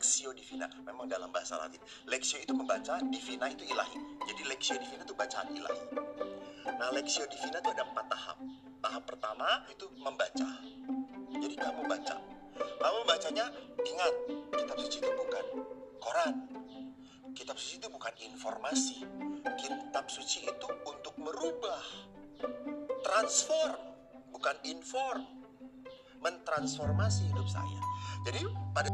Lexio divina, memang dalam bahasa Latin. Lexio itu membaca, divina itu ilahi. Jadi lexio divina itu bacaan ilahi. Nah, lexio divina itu ada empat tahap. Tahap pertama itu membaca. Jadi kamu baca. Kamu bacanya ingat, kitab suci itu bukan koran. Kitab suci itu bukan informasi. Kitab suci itu untuk merubah, transform, bukan inform, mentransformasi hidup saya. Jadi pada